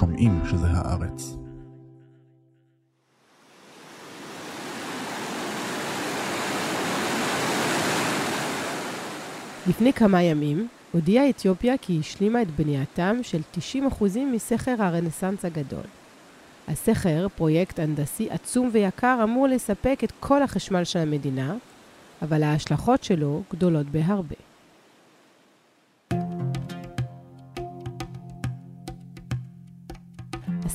שומעים שזה הארץ. לפני כמה ימים הודיעה אתיופיה כי השלימה את בנייתם של 90% מסכר הרנסאנס הגדול. הסכר, פרויקט הנדסי עצום ויקר, אמור לספק את כל החשמל של המדינה, אבל ההשלכות שלו גדולות בהרבה.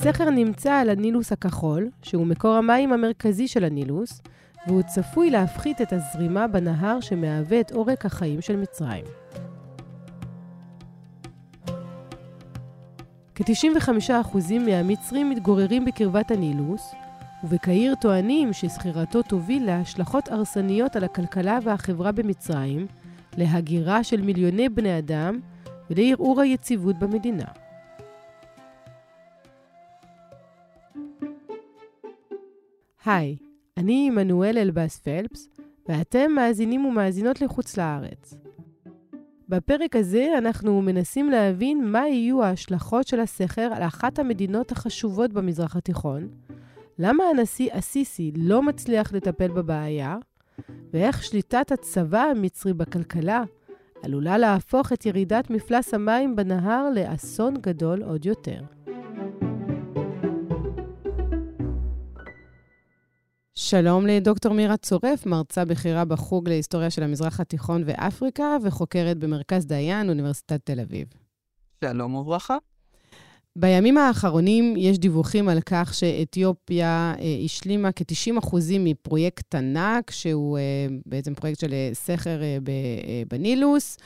הסכר נמצא על הנילוס הכחול, שהוא מקור המים המרכזי של הנילוס, והוא צפוי להפחית את הזרימה בנהר שמהווה את עורק החיים של מצרים. כ-95% מהמצרים מתגוררים בקרבת הנילוס, ובקהיר טוענים שסחירתו תוביל להשלכות הרסניות על הכלכלה והחברה במצרים, להגירה של מיליוני בני אדם ולערעור היציבות במדינה. היי, אני עמנואל אלבאס פלפס, ואתם מאזינים ומאזינות לחוץ לארץ. בפרק הזה אנחנו מנסים להבין מה יהיו ההשלכות של הסכר על אחת המדינות החשובות במזרח התיכון, למה הנשיא א-סיסי לא מצליח לטפל בבעיה, ואיך שליטת הצבא המצרי בכלכלה עלולה להפוך את ירידת מפלס המים בנהר לאסון גדול עוד יותר. שלום לדוקטור מירה צורף, מרצה בכירה בחוג להיסטוריה של המזרח התיכון ואפריקה, וחוקרת במרכז דיין, אוניברסיטת תל אביב. שלום וברכה. בימים האחרונים יש דיווחים על כך שאתיופיה אה, השלימה כ-90% מפרויקט ענק, שהוא אה, בעצם פרויקט של אה, סכר אה, אה, בנילוס,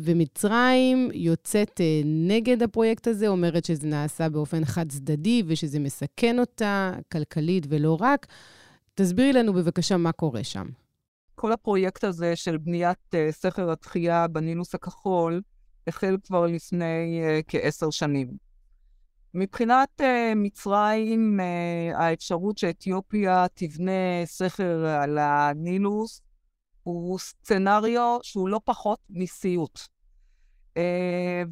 ומצרים יוצאת אה, נגד הפרויקט הזה, אומרת שזה נעשה באופן חד-צדדי ושזה מסכן אותה כלכלית ולא רק. תסבירי לנו בבקשה מה קורה שם. כל הפרויקט הזה של בניית uh, סכר התחייה בנילוס הכחול החל כבר לפני כעשר שנים. מבחינת uh, מצרים, uh, האפשרות שאתיופיה תבנה סכר על הנילוס הוא סצנריו שהוא לא פחות מסיוט. Uh,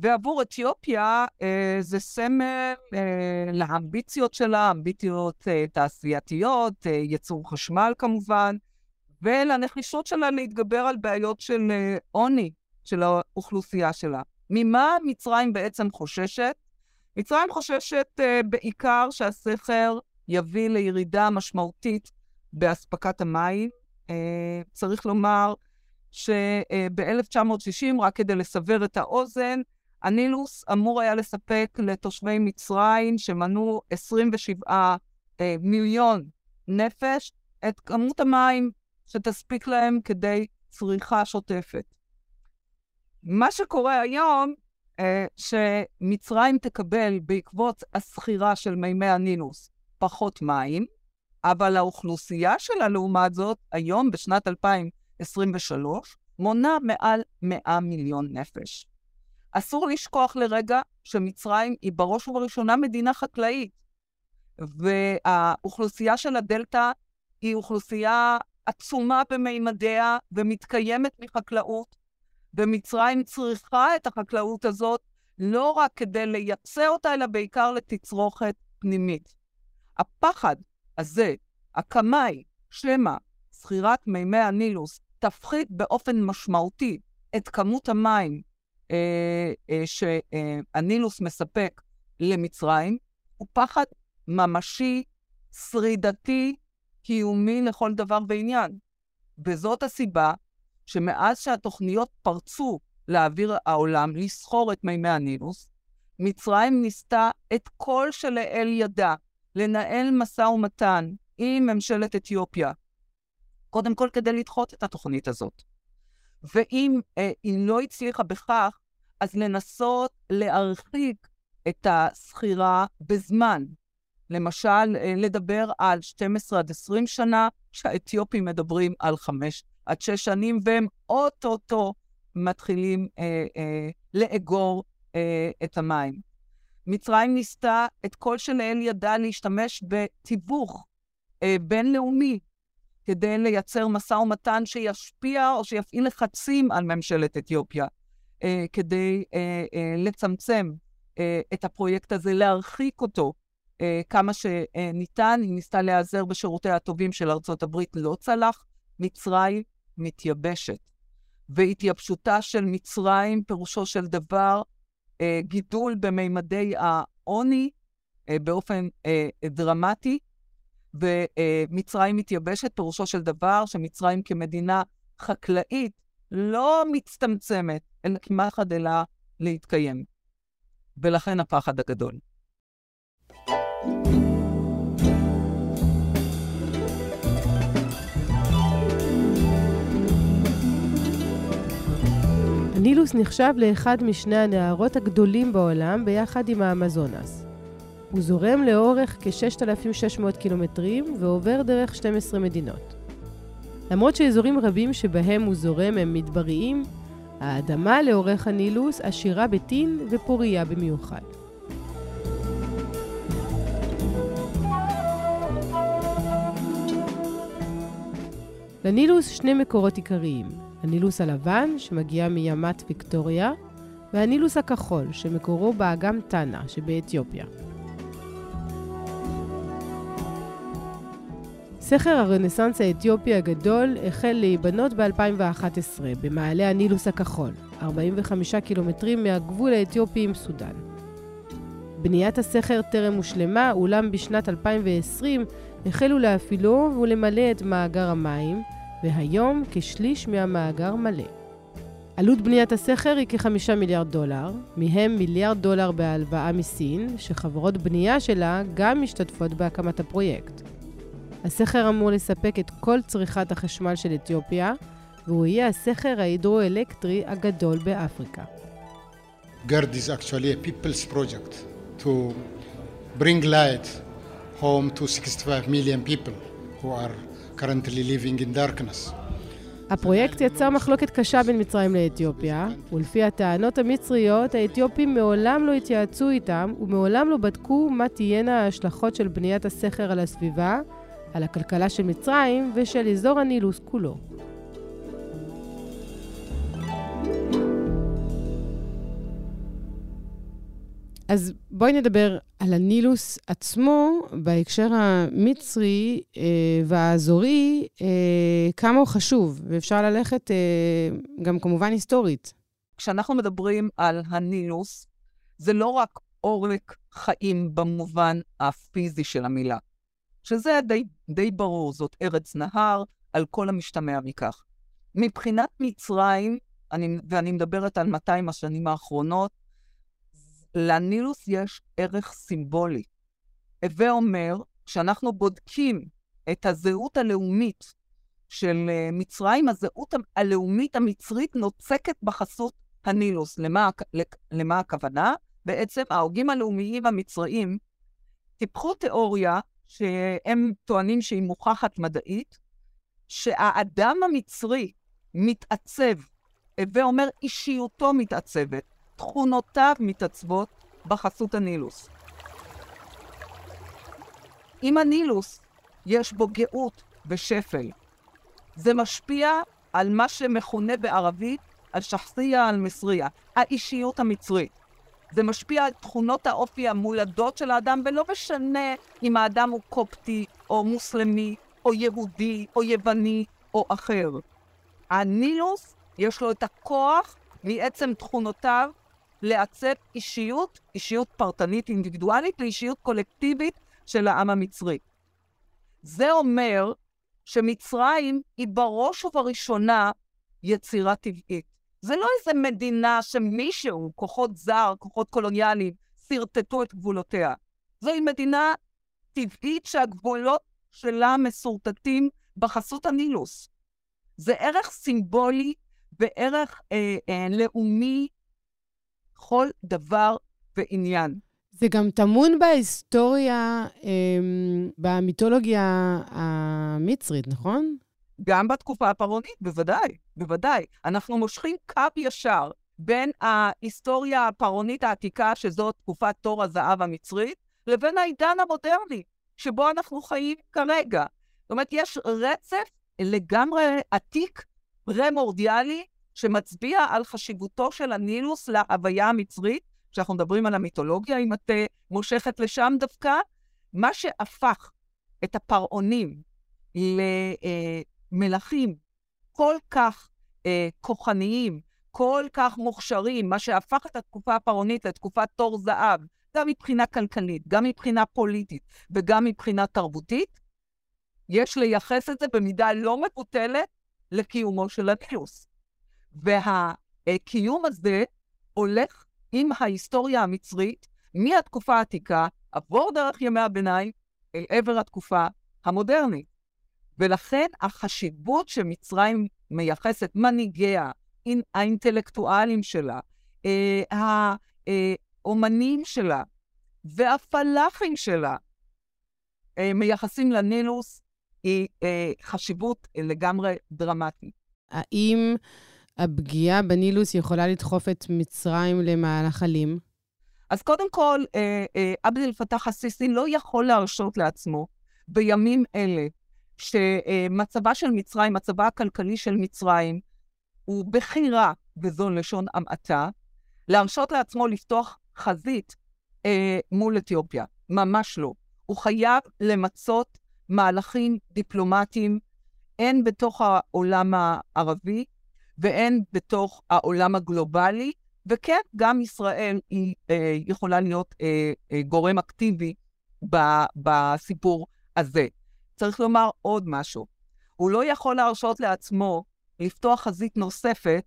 ועבור אתיופיה uh, זה סמל uh, לאמביציות שלה, אמביציות uh, תעשייתיות, uh, ייצור חשמל כמובן, ולנחישות שלה להתגבר על בעיות של עוני של האוכלוסייה שלה. ממה מצרים בעצם חוששת? מצרים חוששת uh, בעיקר שהסכר יביא לירידה משמעותית באספקת המים. Uh, צריך לומר שב-1960, רק כדי לסבר את האוזן, הנילוס אמור היה לספק לתושבי מצרים, שמנו 27 אה, מיליון נפש, את כמות המים שתספיק להם כדי צריכה שוטפת. מה שקורה היום, אה, שמצרים תקבל בעקבות הסחירה של מימי הנילוס פחות מים, אבל האוכלוסייה שלה, לעומת זאת, היום, בשנת 2000, 23, מונה מעל 100 מיליון נפש. אסור לשכוח לרגע שמצרים היא בראש ובראשונה מדינה חקלאית, והאוכלוסייה של הדלתא היא אוכלוסייה עצומה במימדיה ומתקיימת מחקלאות, ומצרים צריכה את החקלאות הזאת לא רק כדי לייצא אותה, אלא בעיקר לתצרוכת פנימית. הפחד הזה, הקמאי, שמא זכירת מימי הנילוס תפחית באופן משמעותי את כמות המים אה, אה, שהנילוס מספק למצרים, הוא פחד ממשי, שרידתי, קיומי לכל דבר ועניין. וזאת הסיבה שמאז שהתוכניות פרצו לאוויר העולם לסחור את מימי הנילוס, מצרים ניסתה את כל שלאל ידה לנהל משא ומתן עם ממשלת אתיופיה קודם כל כדי לדחות את התוכנית הזאת. ואם אה, היא לא הצליחה בכך, אז לנסות להרחיק את הסחירה בזמן. למשל, אה, לדבר על 12 עד 20 שנה, שהאתיופים מדברים על 5 עד 6 שנים, והם אוטוטו מתחילים אה, אה, לאגור אה, את המים. מצרים ניסתה את כל שלאל ידה להשתמש בתיווך אה, בינלאומי כדי לייצר משא ומתן שישפיע או שיפעיל לחצים על ממשלת אתיופיה, אה, כדי אה, אה, לצמצם אה, את הפרויקט הזה, להרחיק אותו אה, כמה שניתן. היא ניסתה להיעזר בשירותיה הטובים של ארצות הברית, לא צלח. מצרים מתייבשת. והתייבשותה של מצרים, פירושו של דבר, גידול במימדי העוני אה, באופן אה, דרמטי, ומצרים מתייבשת, פירושו של דבר שמצרים כמדינה חקלאית לא מצטמצמת, אלא כמעט חדלה להתקיים. ולכן הפחד הגדול. הנילוס נחשב לאחד משני הנהרות הגדולים בעולם ביחד עם האמזונס. הוא זורם לאורך כ-6,600 קילומטרים ועובר דרך 12 מדינות. למרות שאזורים רבים שבהם הוא זורם הם מדבריים, האדמה לאורך הנילוס עשירה בטין ופוריה במיוחד. לנילוס שני מקורות עיקריים, הנילוס הלבן, שמגיע מימת ויקטוריה, והנילוס הכחול, שמקורו באגם טאנה שבאתיופיה. סכר הרנסאנס האתיופי הגדול החל להיבנות ב-2011 במעלה הנילוס הכחול, 45 קילומטרים מהגבול האתיופי עם סודאן. בניית הסכר טרם הושלמה, אולם בשנת 2020 החלו להפעילו ולמלא את מאגר המים, והיום כשליש מהמאגר מלא. עלות בניית הסכר היא כחמישה מיליארד דולר, מהם מיליארד דולר בהלוואה מסין, שחברות בנייה שלה גם משתתפות בהקמת הפרויקט. הסכר אמור לספק את כל צריכת החשמל של אתיופיה, והוא יהיה הסכר ההידרואלקטרי הגדול באפריקה. GERD is actually a people's project to bring light home to 65 million people who are currently living in darkness. הפרויקט יצר מחלוקת קשה בין מצרים לאתיופיה, ולפי הטענות המצריות, האתיופים מעולם לא התייעצו איתם ומעולם לא בדקו מה תהיינה ההשלכות של בניית הסכר על הסביבה, על הכלכלה של מצרים ושל אזור הנילוס כולו. אז בואי נדבר על הנילוס עצמו בהקשר המצרי אה, והאזורי, אה, כמה הוא חשוב, ואפשר ללכת אה, גם כמובן היסטורית. כשאנחנו מדברים על הנילוס, זה לא רק עורק חיים במובן הפיזי של המילה, שזה די, די ברור, זאת ארץ נהר, על כל המשתמע מכך. מבחינת מצרים, אני, ואני מדברת על 200 השנים האחרונות, לנילוס יש ערך סימבולי. הווה אומר, כשאנחנו בודקים את הזהות הלאומית של אה, מצרים, הזהות הלאומית המצרית נוצקת בחסות הנילוס. למה, למה הכוונה? בעצם ההוגים הלאומיים המצריים טיפחו תיאוריה שהם טוענים שהיא מוכחת מדעית, שהאדם המצרי מתעצב, הווה אומר אישיותו מתעצבת, תכונותיו מתעצבות בחסות הנילוס. אם הנילוס יש בו גאות ושפל, זה משפיע על מה שמכונה בערבית על שחסיה על-מסריה, האישיות המצרית. זה משפיע על תכונות האופי המולדות של האדם, ולא משנה אם האדם הוא קופטי, או מוסלמי, או יהודי, או יווני, או אחר. הנילוס, יש לו את הכוח מעצם תכונותיו לעצב אישיות, אישיות פרטנית אינדיבידואלית, לאישיות קולקטיבית של העם המצרי. זה אומר שמצרים היא בראש ובראשונה יצירה טבעית. זה לא איזה מדינה שמישהו, כוחות זר, כוחות קולוניאליים, שרטטו את גבולותיה. זוהי מדינה טבעית שהגבולות שלה מסורטטים בחסות הנילוס. זה ערך סימבולי וערך אה, אה, לאומי כל דבר ועניין. זה גם טמון בהיסטוריה, אה, במיתולוגיה המצרית, נכון? גם בתקופה הפרעונית, בוודאי, בוודאי. אנחנו מושכים קו ישר בין ההיסטוריה הפרעונית העתיקה, שזו תקופת תור הזהב המצרית, לבין העידן המודרני, שבו אנחנו חיים כרגע. זאת אומרת, יש רצף לגמרי עתיק, פרמורדיאלי, שמצביע על חשיבותו של הנילוס להוויה המצרית, כשאנחנו מדברים על המיתולוגיה, אם את מושכת לשם דווקא, מה שהפך את הפרעונים למלכים כל כך uh, כוחניים, כל כך מוכשרים, מה שהפך את התקופה הפרעונית לתקופת תור זהב, גם מבחינה כלכלית, גם מבחינה פוליטית וגם מבחינה תרבותית, יש לייחס את זה במידה לא מבוטלת לקיומו של הנילוס. והקיום הזה הולך עם ההיסטוריה המצרית מהתקופה העתיקה, עבור דרך ימי הביניים, אל עבר התקופה המודרנית. ולכן החשיבות שמצרים מייחסת, מנהיגיה, האינטלקטואלים שלה, אה, האומנים שלה והפלאחים שלה, אה, מייחסים לנילוס, היא אה, חשיבות לגמרי דרמטית. האם הפגיעה בנילוס יכולה לדחוף את מצרים למהלך אלים? אז קודם כל, אה, אה, עבד אל פתח א-סיסי לא יכול להרשות לעצמו בימים אלה שמצבה של מצרים, מצבה הכלכלי של מצרים, הוא בכי רע, וזו לשון המעטה, להרשות לעצמו לפתוח חזית אה, מול אתיופיה. ממש לא. הוא חייב למצות מהלכים דיפלומטיים, הן בתוך העולם הערבי והן בתוך העולם הגלובלי, וכן, גם ישראל היא אה, יכולה להיות אה, אה, גורם אקטיבי ב, בסיפור הזה. צריך לומר עוד משהו. הוא לא יכול להרשות לעצמו לפתוח חזית נוספת,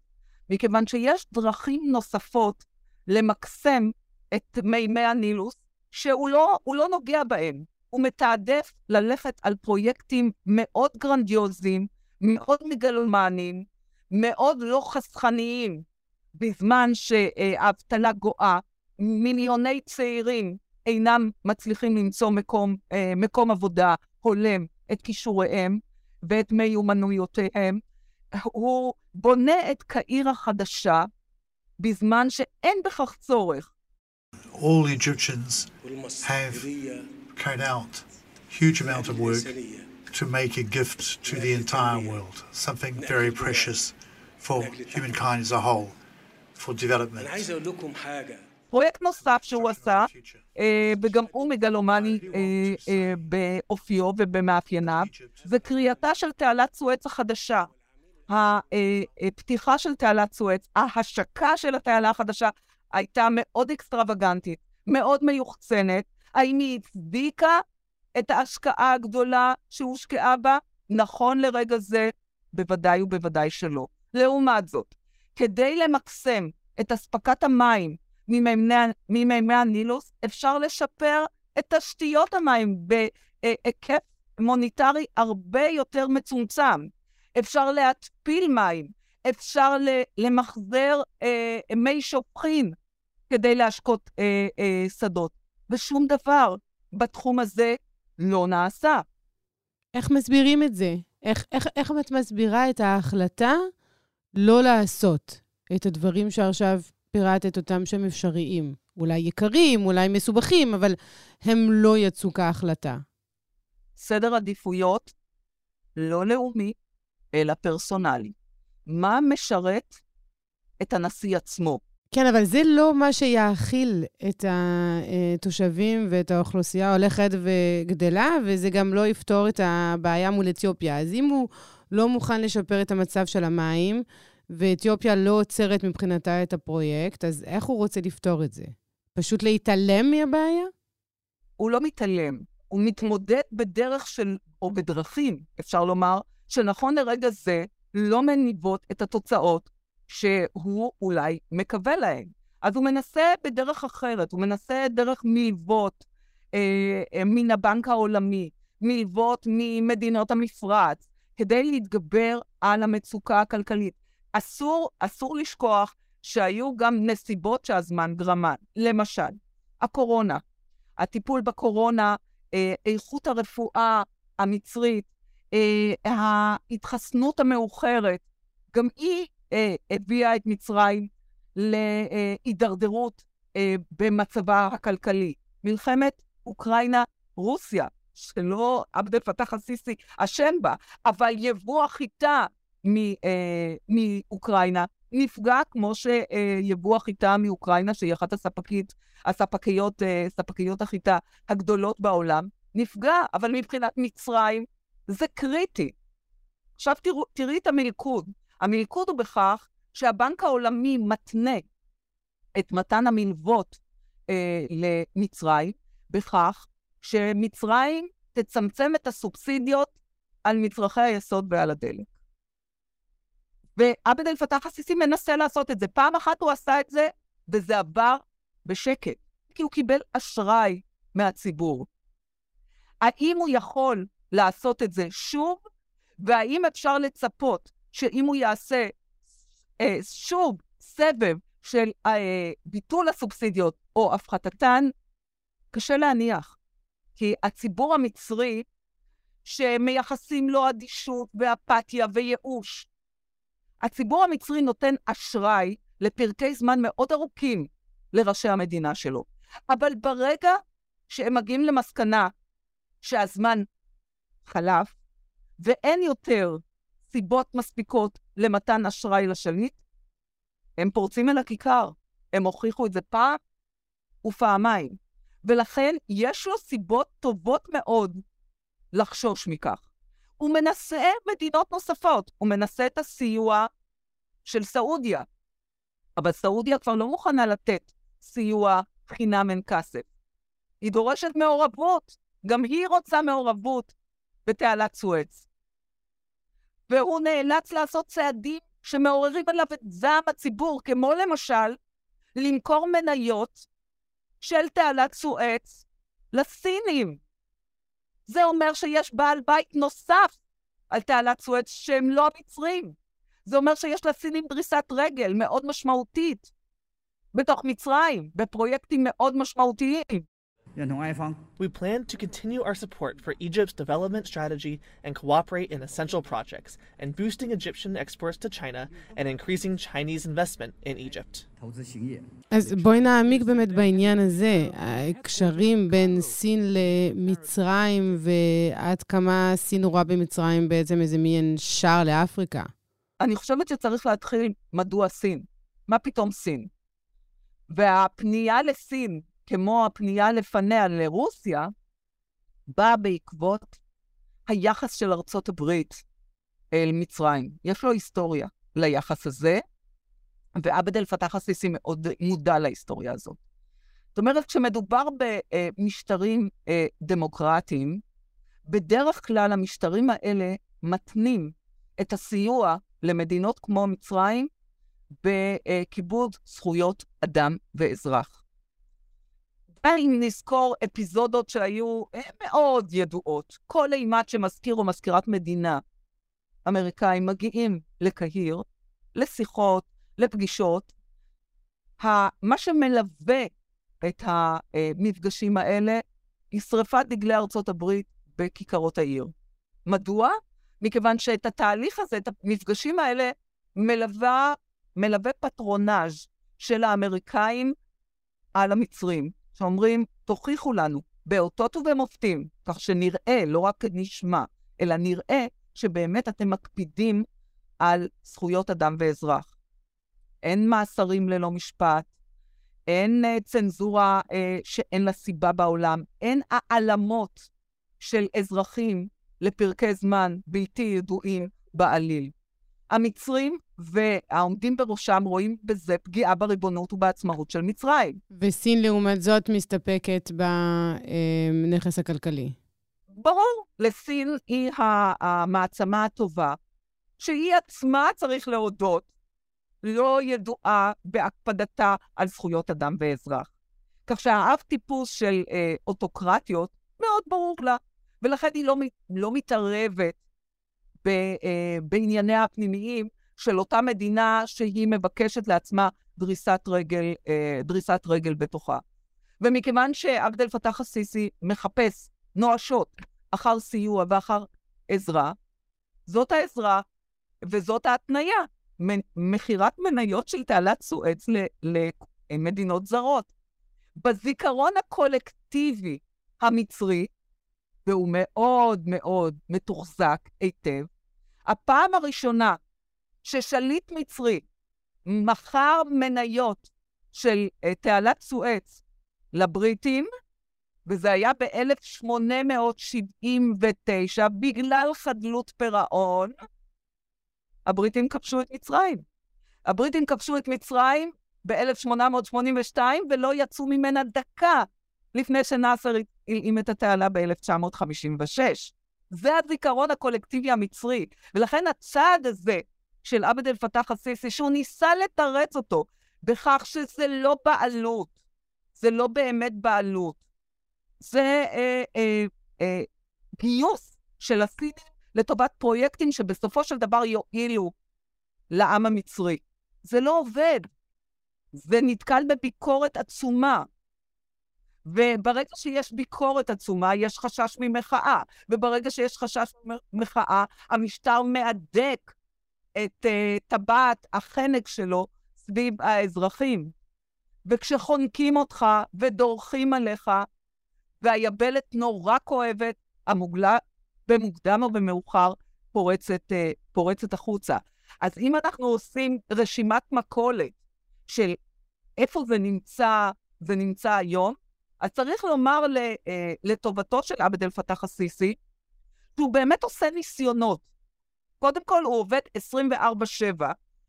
מכיוון שיש דרכים נוספות למקסם את מימי הנילוס, שהוא לא, לא נוגע בהם. הוא מתעדף ללכת על פרויקטים מאוד גרנדיוזיים, מאוד מגלומניים, מאוד לא חסכניים, בזמן שהאבטלה גואה, מיליוני צעירים אינם מצליחים למצוא מקום, אה, מקום עבודה הולם את כישוריהם ואת מיומנויותיהם. הוא בונה את קהיר החדשה בזמן שאין בכך צורך. All Egyptians have carried out huge amount of work to make a gift to the entire world, something very precious for humankind as a whole, for development. פרויקט נוסף שהוא עשה, אה, וגם הוא מגלומני אה, אה, באופיו ובמאפייניו, זה קריאתה של תעלת סואץ החדשה. הפתיחה של תעלת סואץ, ההשקה של התעלה החדשה, הייתה מאוד אקסטרווגנטית, מאוד מיוחצנת. האם היא הצדיקה את ההשקעה הגדולה שהושקעה בה? נכון לרגע זה, בוודאי ובוודאי שלא. לעומת זאת, כדי למקסם את אספקת המים ממימי הנילוס, אפשר לשפר את תשתיות המים בהיקף מוניטרי הרבה יותר מצומצם. אפשר להתפיל מים, אפשר למחזר אה, מי שופכין כדי להשקות אה, אה, שדות. ושום דבר בתחום הזה לא נעשה. איך מסבירים את זה? איך, איך, איך את מסבירה את ההחלטה לא לעשות את הדברים שעכשיו פירטת אותם שהם אפשריים? אולי יקרים, אולי מסובכים, אבל הם לא יצאו כהחלטה. סדר עדיפויות לא לאומי, אלא פרסונלי. מה משרת את הנשיא עצמו? כן, אבל זה לא מה שיאכיל את התושבים ואת האוכלוסייה ההולכת וגדלה, וזה גם לא יפתור את הבעיה מול אתיופיה. אז אם הוא לא מוכן לשפר את המצב של המים, ואתיופיה לא עוצרת מבחינתה את הפרויקט, אז איך הוא רוצה לפתור את זה? פשוט להתעלם מהבעיה? הוא לא מתעלם, הוא מתמודד בדרך של, או בדרכים, אפשר לומר, שנכון לרגע זה לא מניבות את התוצאות שהוא אולי מקווה להן. אז הוא מנסה בדרך אחרת, הוא מנסה דרך מלוות אה, אה, מן הבנק העולמי, מלוות ממדינות המפרץ, כדי להתגבר על המצוקה הכלכלית. אסור, אסור לשכוח שהיו גם נסיבות שהזמן גרמן. למשל, הקורונה, הטיפול בקורונה, אה, איכות הרפואה המצרית, אה, ההתחסנות המאוחרת, גם היא אה, הביאה את מצרים להידרדרות במצבה הכלכלי. מלחמת אוקראינה-רוסיה, שלא עבד אל פתח א-סיסי אשם בה, אבל יבוא החיטה אה, מאוקראינה, נפגע כמו שיבוא החיטה מאוקראינה, שהיא אחת הספקית, הספקיות, אה, ספקיות החיטה הגדולות בעולם, נפגע, אבל מבחינת מצרים זה קריטי. עכשיו תראו, תראי את המלכוד. המלכוד הוא בכך שהבנק העולמי מתנה את מתן המלוות אה, למצרים בכך שמצרים תצמצם את הסובסידיות על מצרכי היסוד ועל הדלק. ועבד אל פתח הסיסי מנסה לעשות את זה. פעם אחת הוא עשה את זה, וזה עבר בשקט, כי הוא קיבל אשראי מהציבור. האם הוא יכול לעשות את זה שוב, והאם אפשר לצפות שאם הוא יעשה אה, שוב סבב של אה, ביטול הסובסידיות או הפחתתן, קשה להניח. כי הציבור המצרי, שמייחסים לו אדישות ואפתיה וייאוש, הציבור המצרי נותן אשראי לפרקי זמן מאוד ארוכים לראשי המדינה שלו. אבל ברגע שהם מגיעים למסקנה שהזמן חלף ואין יותר סיבות מספיקות למתן אשראי לשליט, הם פורצים אל הכיכר. הם הוכיחו את זה פעם ופעמיים. ולכן יש לו סיבות טובות מאוד לחשוש מכך. הוא מנסה מדינות נוספות, הוא מנסה את הסיוע של סעודיה, אבל סעודיה כבר לא מוכנה לתת סיוע חינם אין כסף. היא דורשת מעורבות, גם היא רוצה מעורבות בתעלת סואץ. והוא נאלץ לעשות צעדים שמעוררים עליו את זעם הציבור, כמו למשל למכור מניות של תעלת סואץ לסינים. זה אומר שיש בעל בית נוסף על תעלת סואץ שהם לא המצרים. זה אומר שיש לסינים דריסת רגל מאוד משמעותית בתוך מצרים, בפרויקטים מאוד משמעותיים. We plan to continue our support for Egypt's development strategy and cooperate in essential projects, and boosting Egyptian exports to China and increasing Chinese investment in Egypt. אז בואי נעמיק באמת בעניין הזה, הקשרים בין סין למצרים, ועד כמה סין רואה במצרים בעצם איזה מין שער לאפריקה. אני חושבת שצריך להתחיל מדוע סין. מה פתאום סין? והפנייה לסין כמו הפנייה לפניה לרוסיה, באה בעקבות היחס של ארצות הברית אל מצרים. יש לו היסטוריה ליחס הזה, ועבד אל פתח הסיסי מאוד מודע להיסטוריה הזאת. זאת אומרת, כשמדובר במשטרים אה, דמוקרטיים, בדרך כלל המשטרים האלה מתנים את הסיוע למדינות כמו מצרים בכיבוד זכויות אדם ואזרח. אם נזכור אפיזודות שהיו מאוד ידועות, כל אימת שמזכיר או מזכירת מדינה אמריקאים מגיעים לקהיר, לשיחות, לפגישות, מה שמלווה את המפגשים האלה היא שרפת דגלי ארצות הברית בכיכרות העיר. מדוע? מכיוון שאת התהליך הזה, את המפגשים האלה, מלווה, מלווה פטרונאז' של האמריקאים על המצרים. שאומרים, תוכיחו לנו באותות ובמופתים, כך שנראה, לא רק נשמע, אלא נראה שבאמת אתם מקפידים על זכויות אדם ואזרח. אין מאסרים ללא משפט, אין uh, צנזורה uh, שאין לה סיבה בעולם, אין העלמות של אזרחים לפרקי זמן בלתי ידועים בעליל. המצרים והעומדים בראשם רואים בזה פגיעה בריבונות ובעצמאות של מצרים. וסין, לעומת זאת, מסתפקת בנכס הכלכלי. ברור, לסין היא המעצמה הטובה, שהיא עצמה, צריך להודות, לא ידועה בהקפדתה על זכויות אדם ואזרח. כך שהאב טיפוס של אה, אוטוקרטיות מאוד ברור לה, ולכן היא לא, לא מתערבת ב, אה, בענייניה הפנימיים של אותה מדינה שהיא מבקשת לעצמה דריסת רגל, אה, דריסת רגל בתוכה. ומכיוון שעבד אל פתח א-סיסי מחפש נואשות אחר סיוע ואחר עזרה, זאת העזרה וזאת ההתניה, מכירת מניות של תעלת סואץ למדינות זרות. בזיכרון הקולקטיבי המצרי, והוא מאוד מאוד מתוחזק היטב, הפעם הראשונה ששליט מצרי מכר מניות של uh, תעלת סואץ לבריטים, וזה היה ב-1879, בגלל חדלות פירעון, הבריטים כבשו את מצרים. הבריטים כבשו את מצרים ב-1882 ולא יצאו ממנה דקה לפני שנאסר הלאים את התעלה ב-1956. זה הזיכרון הקולקטיבי המצרי. ולכן הצעד הזה של עבד אל פתאח א-סיסי, שהוא ניסה לתרץ אותו בכך שזה לא בעלות, זה לא באמת בעלות. זה אה, אה, אה, גיוס של הסינים לטובת פרויקטים שבסופו של דבר יועילו לעם המצרי. זה לא עובד. זה נתקל בביקורת עצומה. וברגע שיש ביקורת עצומה, יש חשש ממחאה. וברגע שיש חשש ממחאה, המשטר מהדק את uh, טבעת החנק שלו סביב האזרחים. וכשחונקים אותך ודורכים עליך, והיבלת נורא כואבת, המוגלה במוקדם או במאוחר פורצת, uh, פורצת החוצה. אז אם אנחנו עושים רשימת מכולת של איפה זה נמצא, זה נמצא היום, אז צריך לומר אה, לטובתו של עבד אל-פתאח א-סיסי, שהוא באמת עושה ניסיונות. קודם כל, הוא עובד 24-7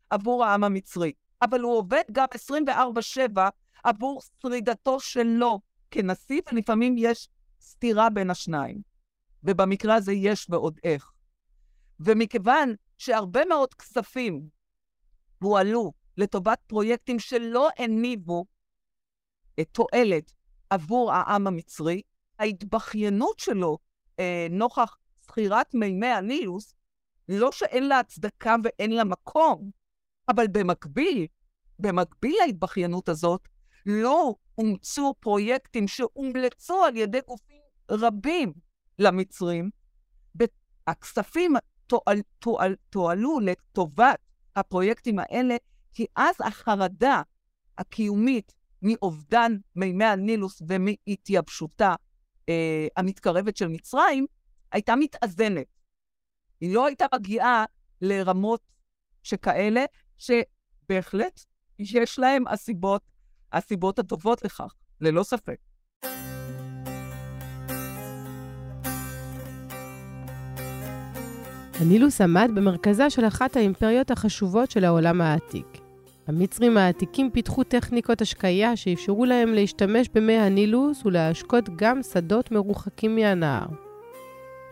עבור העם המצרי, אבל הוא עובד גם 24-7 עבור שרידתו שלו כנשיא, ולפעמים יש סתירה בין השניים. ובמקרה הזה יש ועוד איך. ומכיוון שהרבה מאוד כספים הועלו לטובת פרויקטים שלא הניבו תועלת עבור העם המצרי, ההתבכיינות שלו אה, נוכח זכירת מימי הנילוס, לא שאין לה הצדקה ואין לה מקום, אבל במקביל, במקביל להתבכיינות הזאת, לא אומצו פרויקטים שהומלצו על ידי גופים רבים למצרים. הכספים תועל, תועל, תועלו לטובת הפרויקטים האלה, כי אז החרדה הקיומית מאובדן מימי הנילוס ומהתייבשותה אה, המתקרבת של מצרים, הייתה מתאזנת. היא לא הייתה מגיעה לרמות שכאלה, שבהחלט יש להם הסיבות, הסיבות הטובות לכך, ללא ספק. הנילוס עמד במרכזה של אחת האימפריות החשובות של העולם העתיק. המצרים העתיקים פיתחו טכניקות השקיה שאפשרו להם להשתמש במי הנילוס ולהשקות גם שדות מרוחקים מהנהר.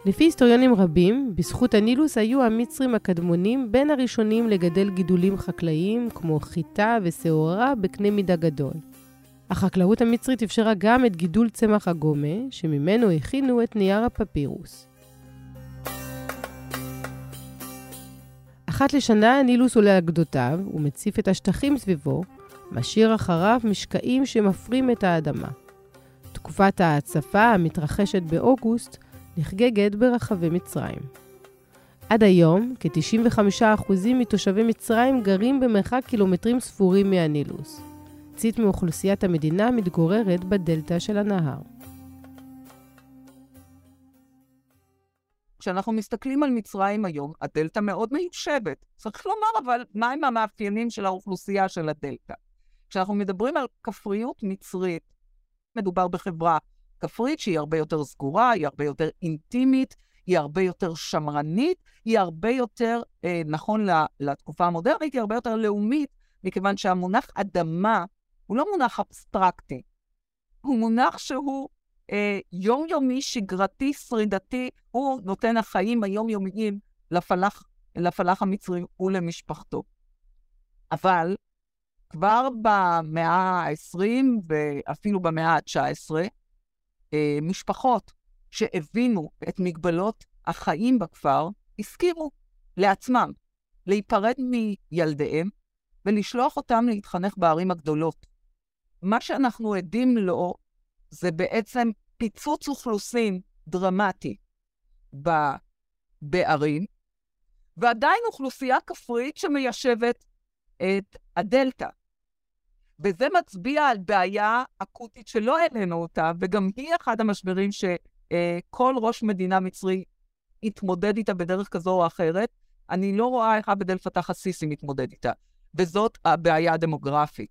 לפי היסטוריונים רבים, בזכות הנילוס היו המצרים הקדמונים בין הראשונים לגדל גידולים חקלאיים כמו חיטה ושעורה בקנה מידה גדול. החקלאות המצרית אפשרה גם את גידול צמח הגומה, שממנו הכינו את נייר הפפירוס. אחת לשנה הנילוס עולה על גדותיו ומציף את השטחים סביבו, משאיר אחריו משקעים שמפרים את האדמה. תקופת ההצפה המתרחשת באוגוסט נחגגת ברחבי מצרים. עד היום, כ-95% מתושבי מצרים גרים במרחק קילומטרים ספורים מהנילוס. צית מאוכלוסיית המדינה מתגוררת בדלתא של הנהר. כשאנחנו מסתכלים על מצרים היום, הדלתא מאוד מיושבת. צריך לומר, אבל מהם המאפיינים של האוכלוסייה של הדלתא? כשאנחנו מדברים על כפריות מצרית, מדובר בחברה כפרית שהיא הרבה יותר סגורה, היא הרבה יותר אינטימית, היא הרבה יותר שמרנית, היא הרבה יותר, אה, נכון לתקופה המודרנית, היא הרבה יותר לאומית, מכיוון שהמונח אדמה הוא לא מונח אבסטרקטי, הוא מונח שהוא אה, יומיומי, שגרתי, שרידתי, הוא נותן החיים היומיומיים לפלח, לפלח המצרי ולמשפחתו. אבל כבר במאה ה-20 ואפילו במאה ה-19, אה, משפחות שהבינו את מגבלות החיים בכפר, הסכימו לעצמם להיפרד מילדיהם ולשלוח אותם להתחנך בערים הגדולות. מה שאנחנו עדים לו זה בעצם פיצוץ אוכלוסין דרמטי בערים, ועדיין אוכלוסייה כפרית שמיישבת את הדלתא. וזה מצביע על בעיה אקוטית שלא העלינו אותה, וגם היא אחד המשברים שכל ראש מדינה מצרי התמודד איתה בדרך כזו או אחרת, אני לא רואה איך עבד אל פתח א-סיסי מתמודד איתה. וזאת הבעיה הדמוגרפית.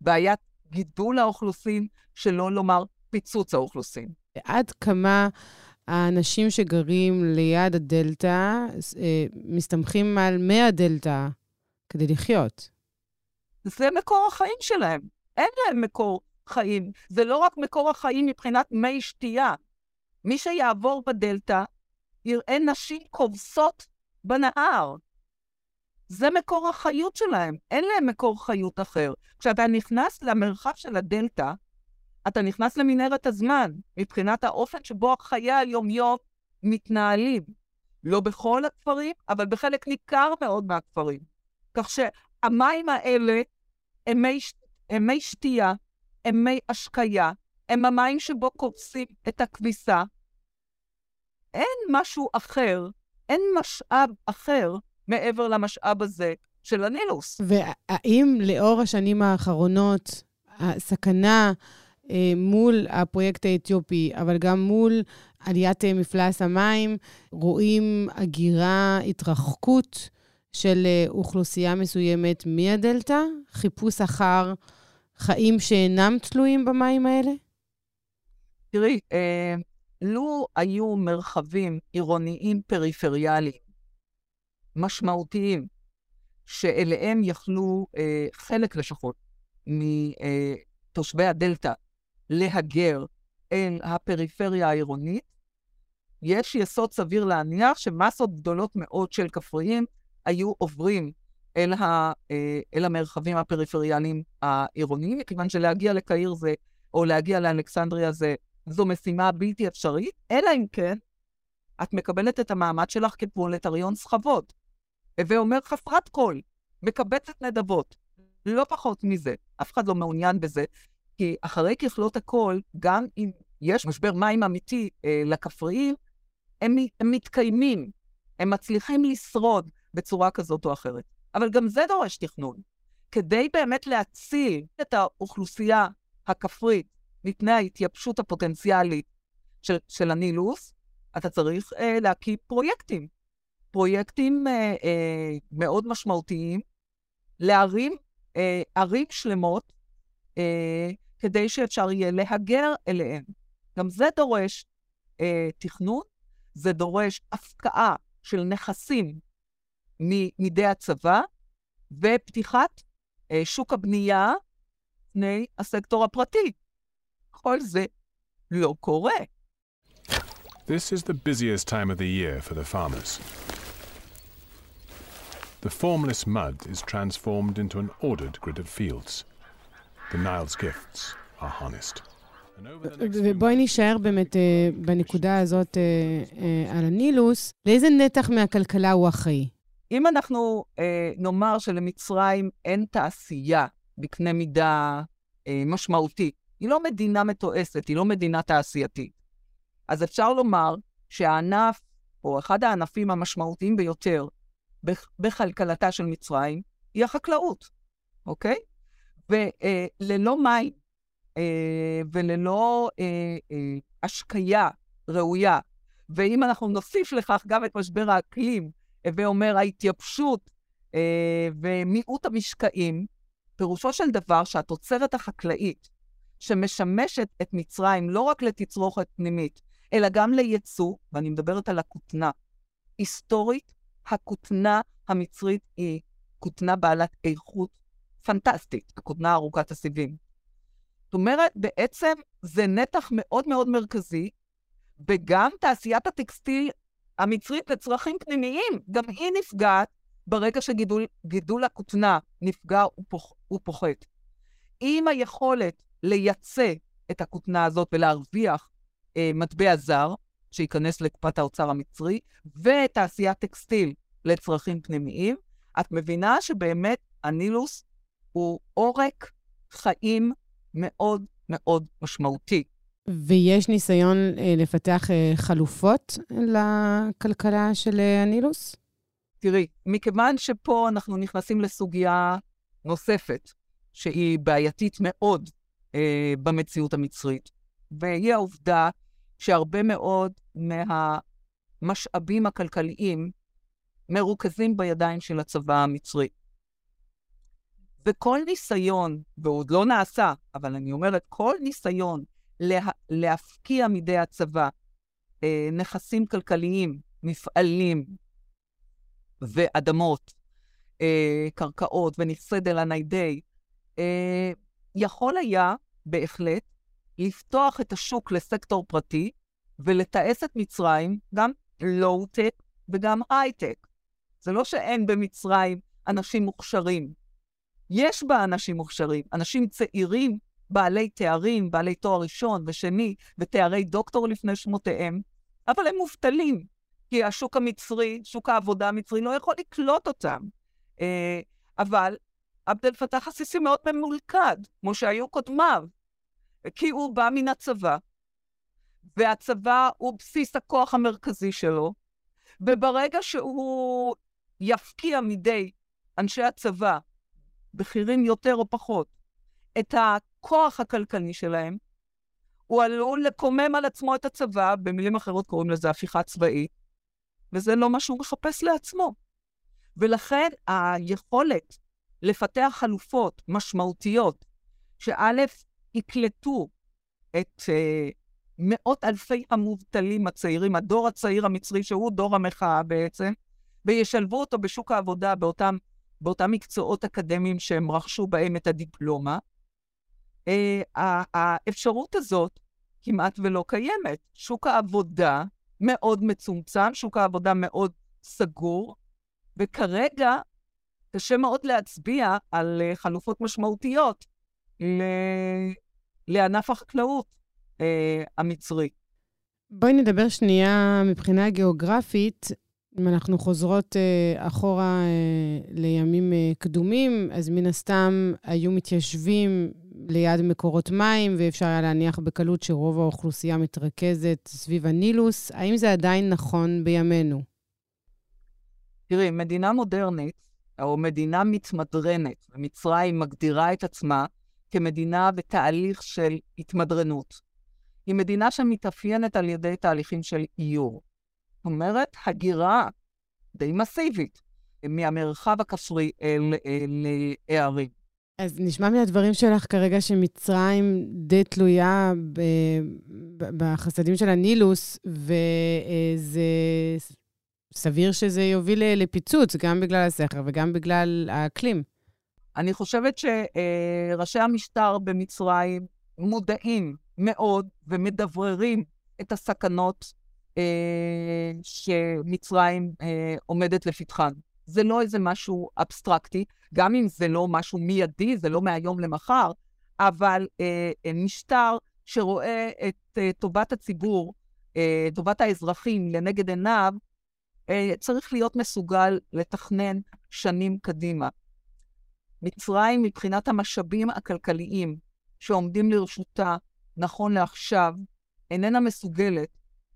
בעיית גידול האוכלוסין, שלא לומר פיצוץ האוכלוסין. עד כמה האנשים שגרים ליד הדלתא אה, מסתמכים על מי הדלתא כדי לחיות? זה מקור החיים שלהם. אין להם מקור חיים. זה לא רק מקור החיים מבחינת מי שתייה. מי שיעבור בדלתא יראה נשים כובסות בנהר. זה מקור החיות שלהם, אין להם מקור חיות אחר. כשאתה נכנס למרחב של הדלתא, אתה נכנס למנהרת הזמן, מבחינת האופן שבו החיי היום-יום מתנהלים. לא בכל הכפרים, אבל בחלק ניכר מאוד מהכפרים. כך שהמים האלה הם מי, הם מי שתייה, הם מי השקיה, הם המים שבו כובסים את הכביסה. אין משהו אחר, אין משאב אחר מעבר למשאב הזה של הנילוס. והאם לאור השנים האחרונות, הסכנה אה, מול הפרויקט האתיופי, אבל גם מול עליית מפלס המים, רואים הגירה, התרחקות של אה, אוכלוסייה מסוימת מהדלתא? חיפוש אחר חיים שאינם תלויים במים האלה? תראי, אה, לו היו מרחבים עירוניים פריפריאליים משמעותיים, שאליהם יכלו אה, חלק לשחות מתושבי הדלתא להגר אל הפריפריה העירונית, יש יסוד סביר להניח שמסות גדולות מאוד של כפריים היו עוברים אל, ה, אה, אל המרחבים הפריפריאליים העירוניים, מכיוון שלהגיע לקהיר זה, או להגיע לאלכסנדריה זה, זו משימה בלתי אפשרית, אלא אם כן את מקבלת את המעמד שלך כפרולטריון סחבות. הווה אומר חסרת כל, מקבצת נדבות. לא פחות מזה. אף אחד לא מעוניין בזה, כי אחרי ככלות הכל, גם אם יש משבר מים אמיתי אה, לכפריים, הם, הם מתקיימים, הם מצליחים לשרוד בצורה כזאת או אחרת. אבל גם זה דורש תכנון. כדי באמת להציל את האוכלוסייה הכפרית מפני ההתייבשות הפוטנציאלית של, של הנילוס, אתה צריך אה, להקים פרויקטים. פרויקטים אה, אה, מאוד משמעותיים לערים, אה, ערים שלמות, אה, כדי שאפשר יהיה להגר אליהן. גם זה דורש אה, תכנון, זה דורש הפקעה של נכסים מידי הצבא, ופתיחת אה, שוק הבנייה לפני הסקטור הפרטי. כל זה לא קורה. This is the busiest time of the year for the farmers. The formless mud is transformed into an ordered grid of fields. The Nile's gifts are harnessed. ובואי נישאר באמת בנקודה הזאת על הנילוס. לאיזה נתח מהכלכלה הוא אחראי? אם אנחנו אה, נאמר שלמצרים אין תעשייה בקנה מידה אה, משמעותי, היא לא מדינה מתועסת, היא לא מדינה תעשייתית, אז אפשר לומר שהענף, או אחד הענפים המשמעותיים ביותר בכלכלתה של מצרים, היא החקלאות, אוקיי? וללא אה, מים אה, וללא אה, אה, השקיה ראויה, ואם אנחנו נוסיף לכך גם את משבר האקלים, הווה אומר ההתייבשות אה, ומיעוט המשקעים, פירושו של דבר שהתוצרת החקלאית שמשמשת את מצרים לא רק לתצרוכת פנימית, אלא גם לייצוא, ואני מדברת על הכותנה. היסטורית, הכותנה המצרית היא כותנה בעלת איכות פנטסטית, הכותנה ארוכת הסיבים. זאת אומרת, בעצם זה נתח מאוד מאוד מרכזי, וגם תעשיית הטקסטיל המצרית לצרכים פנימיים, גם היא נפגעת ברגע שגידול הכותנה נפגע ופוח, ופוחת. עם היכולת לייצא את הכותנה הזאת ולהרוויח אה, מטבע זר, שייכנס לקופת האוצר המצרי, ותעשיית טקסטיל לצרכים פנימיים, את מבינה שבאמת הנילוס הוא עורק חיים מאוד מאוד משמעותי. ויש ניסיון אה, לפתח אה, חלופות לכלכלה של אה, הנילוס? תראי, מכיוון שפה אנחנו נכנסים לסוגיה נוספת, שהיא בעייתית מאוד אה, במציאות המצרית, והיא העובדה שהרבה מאוד מהמשאבים הכלכליים מרוכזים בידיים של הצבא המצרי. וכל ניסיון, ועוד לא נעשה, אבל אני אומרת, כל ניסיון לה, להפקיע מידי הצבא אה, נכסים כלכליים, מפעלים ואדמות, אה, קרקעות ונכסי דלא ניידי, אה, יכול היה בהחלט לפתוח את השוק לסקטור פרטי ולתעש את מצרים גם לואו-טק וגם הייטק. זה לא שאין במצרים אנשים מוכשרים. יש בה אנשים מוכשרים, אנשים צעירים, בעלי תארים, בעלי תואר ראשון ושני, ותארי דוקטור לפני שמותיהם, אבל הם מובטלים, כי השוק המצרי, שוק העבודה המצרי, לא יכול לקלוט אותם. אה, אבל עבד אל פתח הסיסי מאוד ממולכד, כמו שהיו קודמיו, כי הוא בא מן הצבא, והצבא הוא בסיס הכוח המרכזי שלו, וברגע שהוא יפקיע מידי אנשי הצבא, בכירים יותר או פחות, את הכוח הכלכלי שלהם, הוא עלול לקומם על עצמו את הצבא, במילים אחרות קוראים לזה הפיכה צבאית, וזה לא מה שהוא מחפש לעצמו. ולכן היכולת לפתח חלופות משמעותיות, שא', יקלטו את uh, מאות אלפי המובטלים הצעירים, הדור הצעיר המצרי, שהוא דור המחאה בעצם, וישלבו אותו בשוק העבודה באותם, באותם מקצועות אקדמיים שהם רכשו בהם את הדיפלומה. Uh, האפשרות הזאת כמעט ולא קיימת. שוק העבודה מאוד מצומצם, שוק העבודה מאוד סגור, וכרגע קשה מאוד להצביע על uh, חלופות משמעותיות ל- לענף החקלאות uh, המצרי. בואי נדבר שנייה מבחינה גיאוגרפית. אם אנחנו חוזרות uh, אחורה uh, לימים uh, קדומים, אז מן הסתם היו מתיישבים ליד מקורות מים, ואפשר היה להניח בקלות שרוב האוכלוסייה מתרכזת סביב הנילוס. האם זה עדיין נכון בימינו? תראי, מדינה מודרנית, או מדינה מתמדרנת, ומצרים מגדירה את עצמה כמדינה בתהליך של התמדרנות. היא מדינה שמתאפיינת על ידי תהליכים של איור. זאת אומרת, הגירה די מסיבית מהמרחב הכפרי אל, הערים. אז נשמע מהדברים שלך כרגע שמצרים די תלויה בחסדים של הנילוס, וזה סביר שזה יוביל לפיצוץ, גם בגלל הסכר וגם בגלל האקלים. אני חושבת שראשי המשטר במצרים מודעים מאוד ומדבררים את הסכנות אה, שמצרים אה, עומדת לפתחן. זה לא איזה משהו אבסטרקטי, גם אם זה לא משהו מיידי, זה לא מהיום למחר, אבל אה, אה משטר שרואה את אה, טובת הציבור, אה, טובת האזרחים לנגד עיניו, אה, צריך להיות מסוגל לתכנן שנים קדימה. מצרים, מבחינת המשאבים הכלכליים שעומדים לרשותה נכון לעכשיו, איננה מסוגלת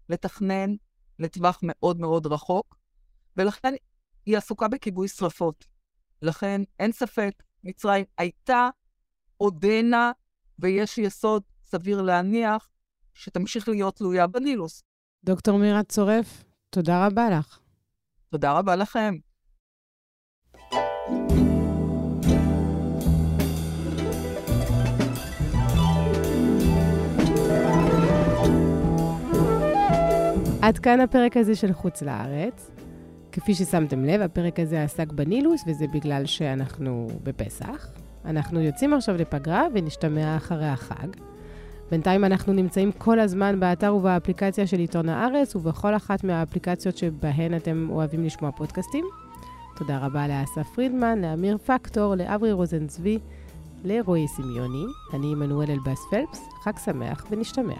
לתכנן לטווח מאוד מאוד רחוק, ולכן היא עסוקה בכיבוי שרפות. לכן אין ספק, מצרים הייתה, עודנה, ויש יסוד סביר להניח שתמשיך להיות תלויה בנילוס. דוקטור מירה צורף, תודה רבה לך. תודה רבה לכם. עד כאן הפרק הזה של חוץ לארץ. כפי ששמתם לב, הפרק הזה עסק בנילוס, וזה בגלל שאנחנו בפסח. אנחנו יוצאים עכשיו לפגרה ונשתמע אחרי החג. בינתיים אנחנו נמצאים כל הזמן באתר ובאפליקציה של עיתון הארץ, ובכל אחת מהאפליקציות שבהן אתם אוהבים לשמוע פודקאסטים. תודה רבה לאסף פרידמן, לאמיר פקטור, לאברי רוזנצבי, לרועי סמיוני. אני עמנואל אלבאס פלפס, חג שמח ונשתמע.